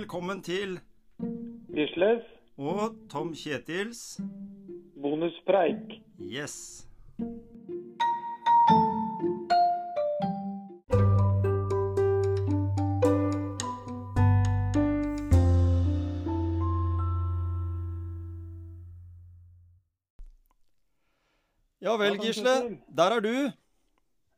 Velkommen til Gisles, og Tom Kjetils bonuspreik. Yes. Ja vel, Gisle. Der er du.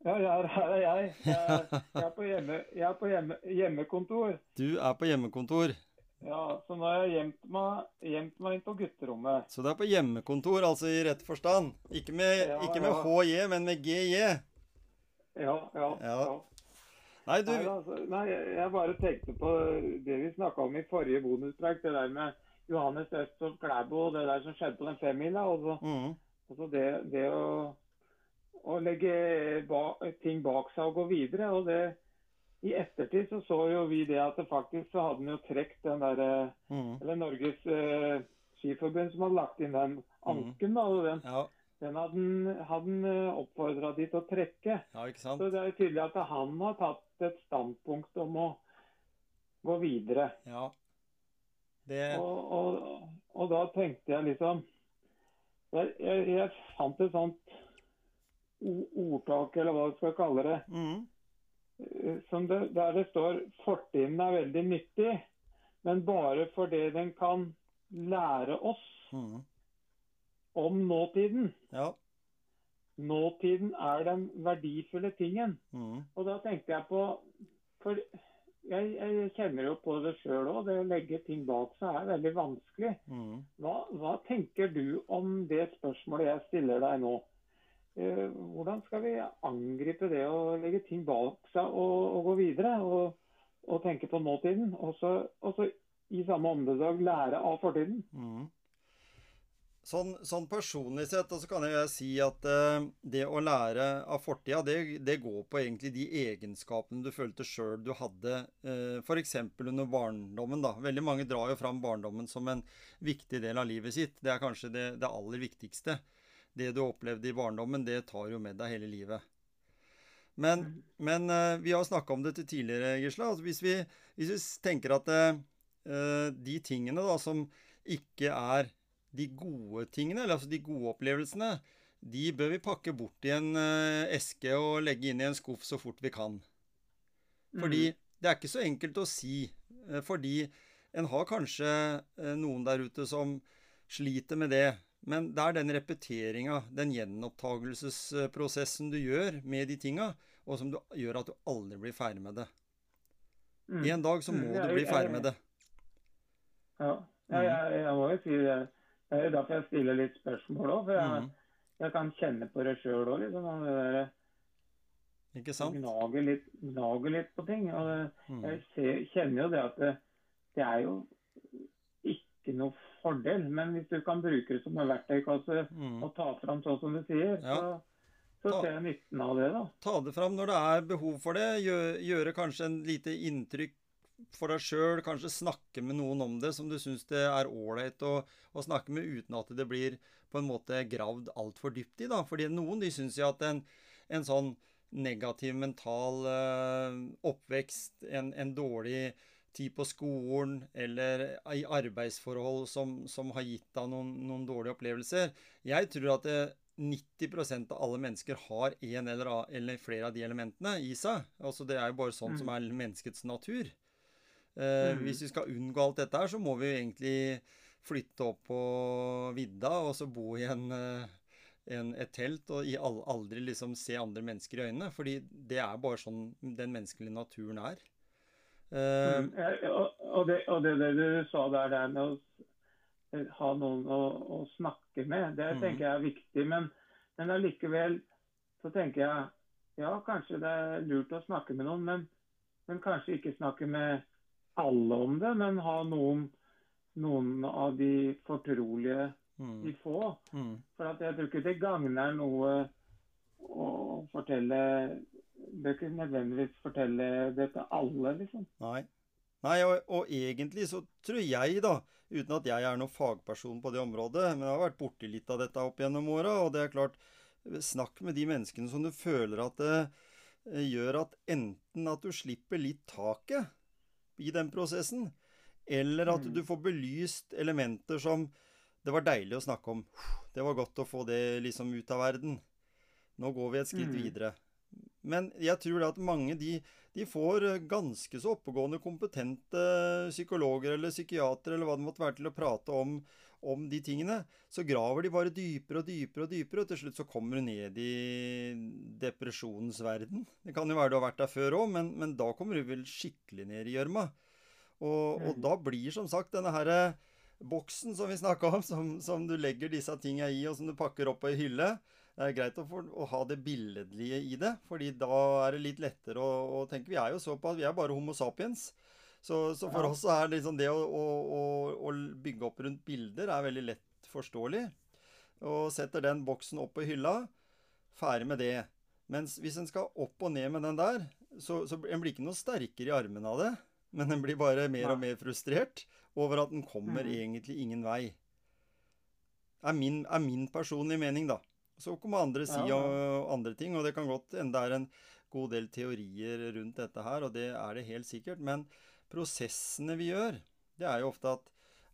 Ja, her, her er jeg. Jeg, jeg er på, hjemme, jeg er på hjemme, hjemmekontor. Du er på hjemmekontor. Ja, Så nå har jeg gjemt meg, gjemt meg inn på gutterommet. Så det er på hjemmekontor, altså i rett forstand. Ikke med, Ja, ikke med ja. HJ, men med GJ. Ja, ja. Ja. ja. Nei, du Nei, altså, nei, jeg- jeg bare tenkte på det vi snakka om i forrige bonuspreik. Det der med Johannes Østfold Klæbo og det der som skjedde på den femmila. Og så, mm, og så det, det å, å legge ba, ting bak seg og gå videre. og det i ettertid så så jo vi det at det faktisk så hadde han jo trukket den derre mm, Eller Norges eh, Skiforbund som hadde lagt inn den anken. da, og Den, Ja, den hadde han- han oppfordra de til å trekke. ja, ikke sant? Så det er jo tydelig at han har tatt et standpunkt om å gå videre. Ja. Det Og, og, og da tenkte jeg liksom Jeg, jeg, jeg fant et sånt o- ordtak, eller hva du skal kalle det, mm, eh, som det, der det står 'fortiden er veldig nyttig', men bare fordi den kan lære oss mm, om nåtiden. Ja. Nåtiden er den verdifulle tingen. Mm, Og da tenkte jeg på For jeg, jeg kjenner jo på det sjøl òg. Det å legge ting bak seg er veldig vanskelig. mm. Hva, hva tenker du om det spørsmålet jeg stiller deg nå? Eh, hvordan skal vi angripe det å legge ting bak seg og, og gå videre? Og, og tenke på nåtiden? Og så, i samme åndedrag lære av fortiden? Mm. Sånn, sånn personlig sett så kan jeg si at eh, det å lære av fortida, det, det går på egentlig de egenskapene du følte sjøl du hadde eh, f.eks. under barndommen. da. Veldig mange drar jo fram barndommen som en viktig del av livet sitt. Det er kanskje det, det aller viktigste. Det du opplevde i barndommen, det tar jo med deg hele livet. Men, men eh, vi har snakka om dette tidligere, Gisla. Altså, hvis, vi, hvis vi tenker at eh, eh, de tingene da som ikke er de gode tingene, eller altså de gode opplevelsene, de bør vi pakke bort i en eske og legge inn i en skuff så fort vi kan. Fordi det er ikke så enkelt å si. Fordi en har kanskje noen der ute som sliter med det. Men det er den repeteringa, den gjenopptagelsesprosessen du gjør med de tinga, og som du, gjør at du aldri blir ferdig med det. Mm. En dag så må Mm, du bli ferdig med det. Ja, jeg, jeg, jeg må jo si det. Det er jo derfor jeg stiller litt spørsmål òg. For jeg, Mhm. jeg kan kjenne på det sjøl òg. Liksom, det der, Ikke sant? gnager, litt, gnager litt på ting. Og det, Mm. jeg ser, kjenner jo det at det, det er jo ikke noe fordel. Men hvis du kan bruke det som en verktøykasse Mm. og ta fram sånn som du sier, Ja. så, så Ta- ser jeg nytten av det, da. Ta det fram når det er behov for det. Gjøre, gjøre kanskje en lite inntrykk for deg sjøl. Kanskje snakke med noen om det som du syns det er ålreit å, å snakke med, uten at det blir på en måte gravd altfor dypt i. da. Fordi noen de syns jo at en, en sånn negativ mental eh, oppvekst, en, en dårlig tid på skolen eller i arbeidsforhold som, som har gitt deg noen, noen dårlige opplevelser Jeg tror at det, 90% av alle mennesker har en eller, a- eller flere av de elementene i seg. Altså Det er jo bare sånn som er menneskets natur. Eh, Mm. Hvis vi skal unngå alt dette her, så må vi jo egentlig flytte opp på vidda og så bo i en, eh, en, et telt og aldri liksom se andre mennesker i øynene. Fordi det er bare sånn den menneskelige naturen er. Eh, Mm, og, og, det, og det, det du sa der, der med å ha noen å, å snakke med, det Mhm. tenker jeg er viktig. Men, men allikevel så tenker jeg ja, kanskje det er lurt å snakke med noen, men, men kanskje ikke snakke med alle om det, men ha noen, noen av de fortrolige, mm, de få. mm, For at jeg tror ikke det gagner noe å fortelle Bør ikke nødvendigvis fortelle det til alle, liksom. Nei. Nei, og, og egentlig så tror jeg, da, uten at jeg er noen fagperson på det området, men jeg har vært borti litt av dette opp gjennom åra, og det er klart Snakk med de menneskene som du føler at det eh, gjør at enten at du slipper litt taket i den prosessen, Eller at Mm. du får belyst elementer som det var deilig å snakke om. Det var godt å få det liksom ut av verden. Nå går vi et skritt Mm. videre. Men jeg tror at mange de, de får eh, ganske så oppegående, kompetente psykologer eller psykiatere eller hva det måtte være til å prate om, om de tingene. Så graver de bare dypere og dypere og dypere, og til slutt så kommer du ned i depresjonens verden. Det kan jo være du har vært der før òg, men, men da kommer du vel skikkelig ned i gjørma. Og, og Mm. da blir som sagt denne her boksen som vi snakka om, som, som du legger disse tinga i, og som du pakker opp på ei hylle. Det er greit å, få, å ha det billedlige i det, fordi da er det litt lettere å, å tenke. Vi er jo såpass, vi er bare Homo sapiens. Så, så for Ja. oss er er liksom det å, å, bygge opp rundt bilder er veldig lett forståelig. Og setter den boksen opp på hylla, ferdig med det. Mens hvis en skal opp og ned med den der, så, så en blir ikke noe sterkere i armene av det. Men en blir bare mer og mer frustrert over at den kommer mm. egentlig ingen vei. Er min, er min personlige mening, da. Så kommer andre si Ja, andre ting, og det kan godt hende det er en god del teorier rundt dette her, og det er det helt sikkert. Men prosessene vi gjør, det er jo ofte at,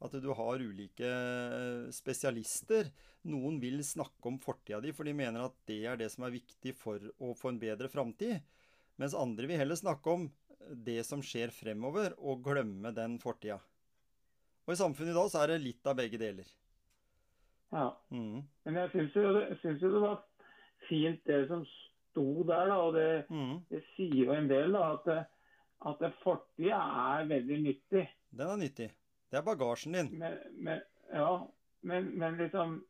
at du har ulike eh, spesialister. Noen vil snakke om fortida di, for de mener at det er det som er viktig for å få en bedre framtid. Mens andre vil heller snakke om det som skjer fremover, og glemme den fortida. Og i samfunnet i dag så er det litt av begge deler. Ja. Mm. Men jeg syns jo, jo det var fint det som sto der, da. Og det, Mm. det sier jo en del, da. At, at det fortida er veldig nyttig. Den er nyttig. Det er bagasjen din. Men, men, ja, men, men liksom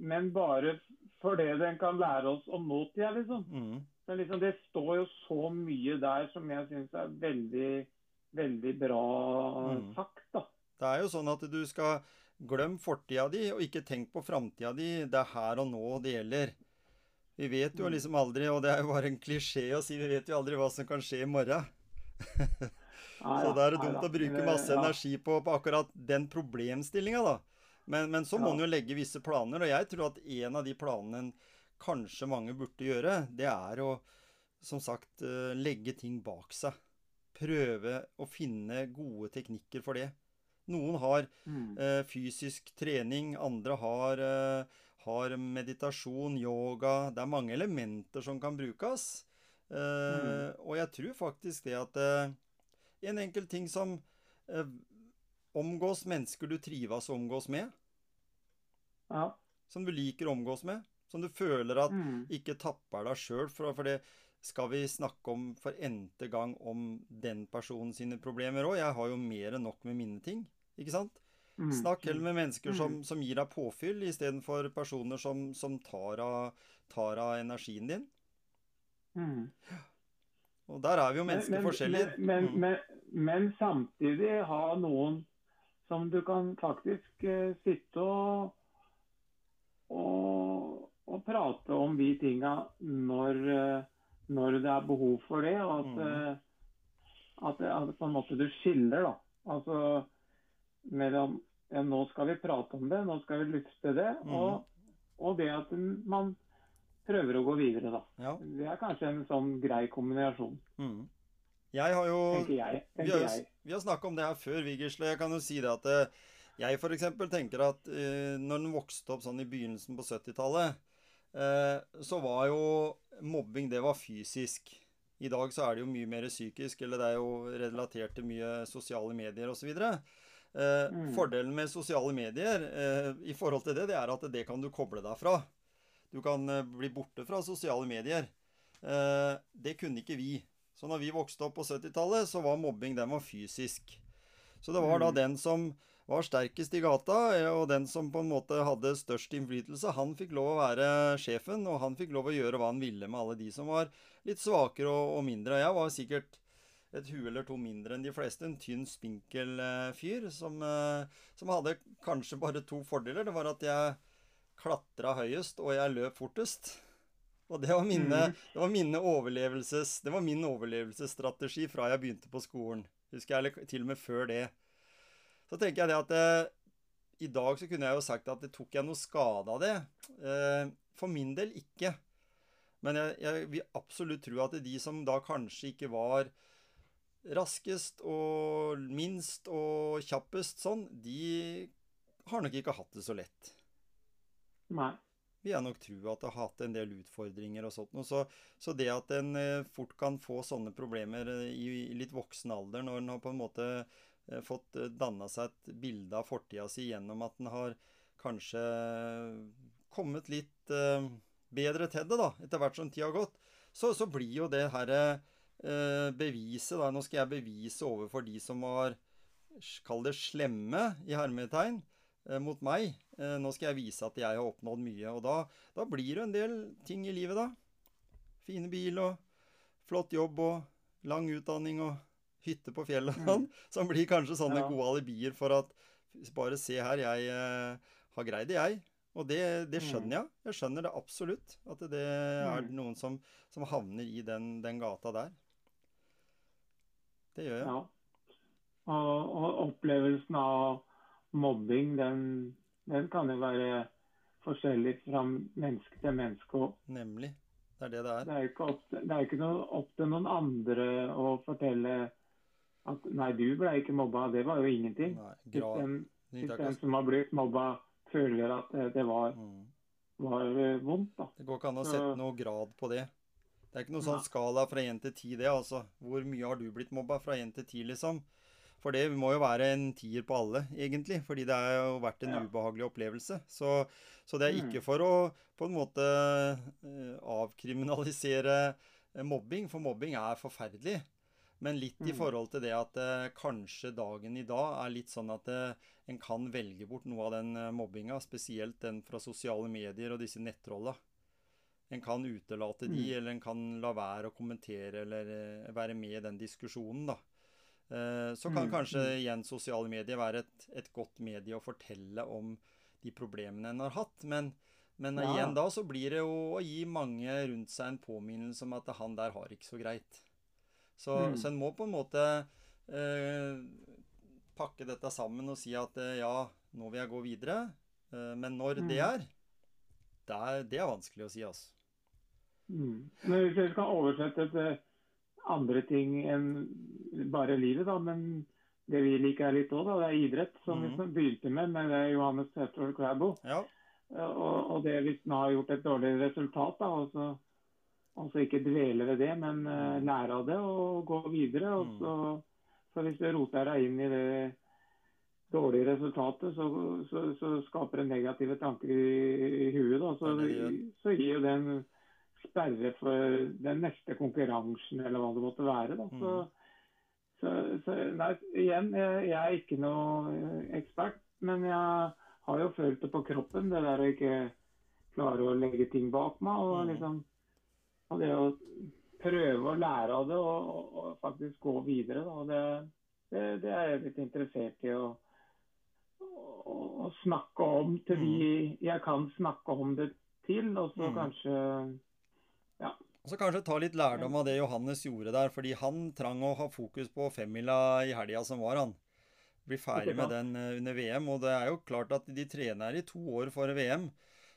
Men bare fordi den kan lære oss om nåtida, liksom. Mm. Men liksom. Det står jo så mye der som jeg syns er veldig, veldig bra Mm. sagt, da. Det er jo sånn at du skal glemme fortida di, og ikke tenk på framtida di. Det er her og nå det gjelder. Vi vet jo Mm. liksom aldri, og det er jo bare en klisjé å si, vi vet jo aldri hva som kan skje i morgen. Så da, er det dumt å bruke masse energi på, på akkurat den problemstillinga, da. Men, men så må en jo legge visse planer, og jeg tror at en av de planene en kanskje mange burde gjøre, det er å, som sagt, eh, legge ting bak seg. Prøve å finne gode teknikker for det. Noen har Mm. eh, fysisk trening, andre har, eh, har meditasjon, yoga. Det er mange elementer som kan brukes. Eh, Og jeg tror faktisk det at eh, en enkel ting som eh, omgås mennesker du trives å omgås med, Ja. som du liker å omgås med, som du føler at Mm. ikke tapper deg sjøl, for, for det skal vi snakke om for n-te gang om den personen sine problemer òg. Jeg har jo mer enn nok med mine ting, ikke sant? Mm. Snakk heller med mennesker som, Mm. som gir deg påfyll, istedenfor personer som, som tar, av, tar av energien din. Mm. Og der er vi jo mennesker forskjellige. Men, men, Mm. men, men samtidig ha noen som du kan faktisk uh, sitte og, og, og prate om de tinga når, uh, når det er behov for det. Og at, Mm. eh, at, at på en måte du skiller, da. Altså mellom ja, nå skal vi prate om det, nå skal vi lufte det. Mm. Og, og det at man prøver å gå videre, da. Ja. Det er kanskje en sånn grei kombinasjon, Mm. Jeg har jo tenker jeg. Vi Tenker har, jeg. vi har snakka om det her før, Vigersle. Jeg kan jo si det at eh, jeg f.eks. tenker at uh, når den vokste opp sånn i begynnelsen på 70-tallet, uh, så var jo mobbing det var fysisk. I dag så er det jo mye mer psykisk, eller det er jo relatert til mye sosiale medier osv. Eh, Mm. Fordelen med sosiale medier eh, i forhold til det, det er at det kan du koble deg fra. Du kan eh, bli borte fra sosiale medier. Eh, det kunne ikke vi. Så når vi vokste opp på 70-tallet, så var mobbing den var fysisk. Så det var da Mm. den som var sterkest i gata, eh, og den som på en måte hadde størst innflytelse, han fikk lov å være sjefen, og han fikk lov å gjøre hva han ville med alle de som var litt svakere og, og mindre. Jeg var sikkert et hue eller to mindre enn de fleste. En tynn, spinkel eh, fyr som, eh, som hadde kanskje bare to fordeler. Det var at jeg klatra høyest, og jeg løp fortest. Og det var, mine, Mhm. det var mine overlevelses, det var min overlevelsesstrategi fra jeg begynte på skolen. Husker jeg, eller til og med før det. Så tenker jeg det at eh, i dag så kunne jeg jo sagt at det tok jeg noe skade av det. Eh, for min del ikke. Men jeg, jeg vil absolutt tro at de som da kanskje ikke var raskest og minst og kjappest sånn, de har nok ikke hatt det så lett. Nei. vil jeg nok tro at det har hatt en del utfordringer og sånt. Så, så det at en eh, fort kan få sånne problemer eh, i, i litt voksen alder, når en har på en måte eh, fått danna seg et bilde av fortida si gjennom at en har kanskje kommet litt bedre til det, da, etter hvert som tida har gått, så, så blir jo det herre eh, beviset, da Nå skal jeg bevise overfor de som var Kall det slemme, i hermetegn, eh, mot meg. Eh, nå skal jeg vise at jeg har oppnådd mye. Og da, da blir det en del ting i livet, da. Fine bil og flott jobb og lang utdanning og hytte på fjellet og sånn. Som blir kanskje sånne Ja. gode alibier for at Bare se her, jeg eh, har greid det, jeg. Og det, det skjønner jeg. Jeg skjønner det absolutt. At det er Mm. noen som, som havner i den, den gata der. Det gjør jeg. Ja. Og, og opplevelsen av mobbing, den, den kan jo være forskjellig fra menneske til menneske. Nemlig. Det er det det er. det er ikke opp, det er ikke noe, opp til noen andre å fortelle at nei, du ble ikke mobba. Det var jo ingenting. Nei, Hvis den, hvis den som har blitt mobba, føler at det, det var, mm. var eh, vondt, da. Det går ikke an å sette noe grad på det. Det er ikke noe sånn skala fra én til ti, det, altså. Hvor mye har du blitt mobba fra én til ti, liksom? For det må jo være en tier på alle, egentlig. Fordi det har jo vært en Ja. ubehagelig opplevelse. Så, så det er Mm. ikke for å på en måte eh, avkriminalisere eh, mobbing, for mobbing er forferdelig. Men litt i Mm. forhold til det at eh, kanskje dagen i dag er litt sånn at en kan velge bort noe av den mobbinga, spesielt den fra sosiale medier og disse nettrolla. En kan utelate de, Mm. eller en kan la være å kommentere eller eh, være med i den diskusjonen, da. Eh, Så kan Mm, kanskje mm. igjen sosiale medier være et, et godt medie å fortelle om de problemene en har hatt. Men, men Ja. igjen da så blir det jo å gi mange rundt seg en påminnelse om at han der har ikke så greit. Så, Mm. så en må på en måte eh, pakke dette sammen og si at eh, ja, nå vil jeg gå videre. Eh, men når det Mm. er, det er, det er vanskelig å si, altså. Mm. Men hvis jeg skal oversette til andre ting enn bare livet, da, men det vi liker er litt òg, da, det er idrett. Som mm. vi begynte med med det Johannes Tveitvoll Klæbo. Ja. Og, og det hvis en har gjort et dårlig resultat, da, og så, og så ikke dvele ved det, men uh, lære av det og gå videre. Og Mm. så, så hvis du roter deg inn i det dårlige resultatet, så, så, så skaper det negative tanker i, i huet. Da. Så, så gir jo det en sperre for den neste konkurransen, eller hva det måtte være. Da. Så, Mm. så, så nei, igjen, jeg, jeg er ikke noe ekspert, men jeg har jo følt det på kroppen, det der å ikke klare å legge ting bak meg. Og, Mm. liksom, og det å prøve å lære av det og, og, og faktisk gå videre. Da. Det, det, det er jeg litt interessert i å, å, snakke om til de jeg kan snakke om det til. Og så Mm. kanskje så kanskje ta litt lærdom av det Johannes gjorde der, fordi han trang å ha fokus på femmila i helga som var, han. Bli ferdig med den eh, under VM, og det er jo klart at de trener i to år for VM.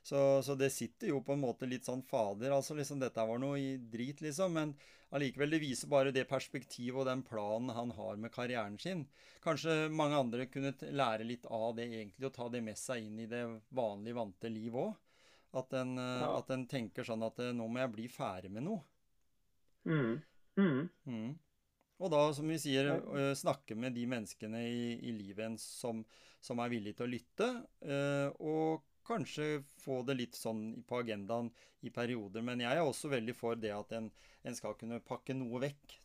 Så, så det sitter jo på en måte litt sånn fader, altså liksom dette var noe i drit, liksom. Men allikevel, det viser bare det perspektivet og den planen han har med karrieren sin. Kanskje mange andre kunne lære litt av det egentlig, og ta det med seg inn i det vanlige, vante liv òg. At en, eh, Ja. at en tenker sånn at eh, nå må jeg bli ferdig med noe. mm, mm, Mm. Og da, som vi sier, øh, snakke med de menneskene i, i livet ens som, som er villige til å lytte, og kanskje få det litt sånn på agendaen i perioder. Men jeg er også veldig for det at en, en skal kunne pakke noe vekk,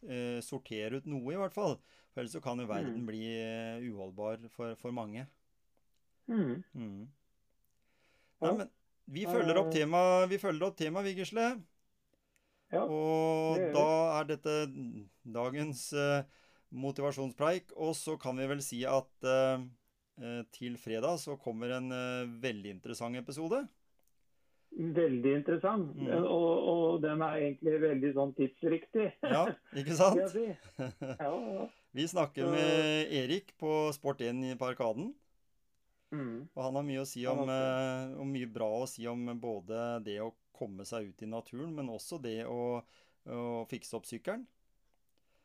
sortere ut noe i hvert fall. For ellers så kan jo verden Mm. bli øh, uholdbar for, for mange. mm. Mm. Nei, men vi følger opp Eh. temaet, vi følger opp tema, Vigersle. Ja, Og da er dette dagens eh, motivasjonspreik. Og så kan vi vel si at eh, eh, til fredag så kommer en eh, veldig interessant episode. Veldig interessant. Mm. Og, og den er egentlig veldig sånn tidsriktig. Ja, ikke sant? si. Ja, ja. Vi snakker med Erik på Sport1 i- på Arkaden. Mm. Og han har mye å si om, eh, og mye bra å si om både det å komme seg ut i naturen, men også det å, å fikse opp sykkelen.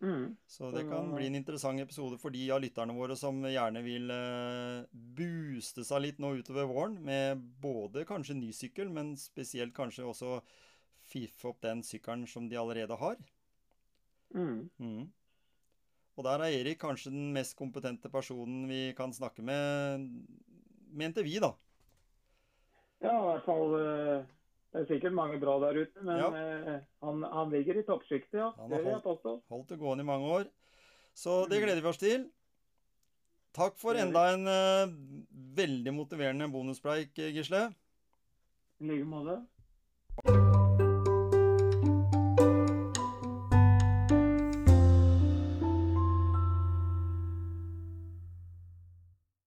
Mm. Så det kan bli en interessant episode for de av lytterne våre som gjerne vil eh, booste seg litt nå utover våren, med både kanskje ny sykkel, men spesielt kanskje også fiffe opp den sykkelen som de allerede har. Mm. Mm. Og der er Erik kanskje den mest kompetente personen vi kan snakke med, mente vi, da. Ja, i hvert fall eh, Det er sikkert mange bra der ute, men Ja. eh, han, han ligger i toppsjiktet, ja. Han har holdt-. Holdt det gående i mange år. Så det Mm. gleder vi oss til. Takk for Det enda en uh, veldig motiverende bonuspreik, Gisle. I like måte.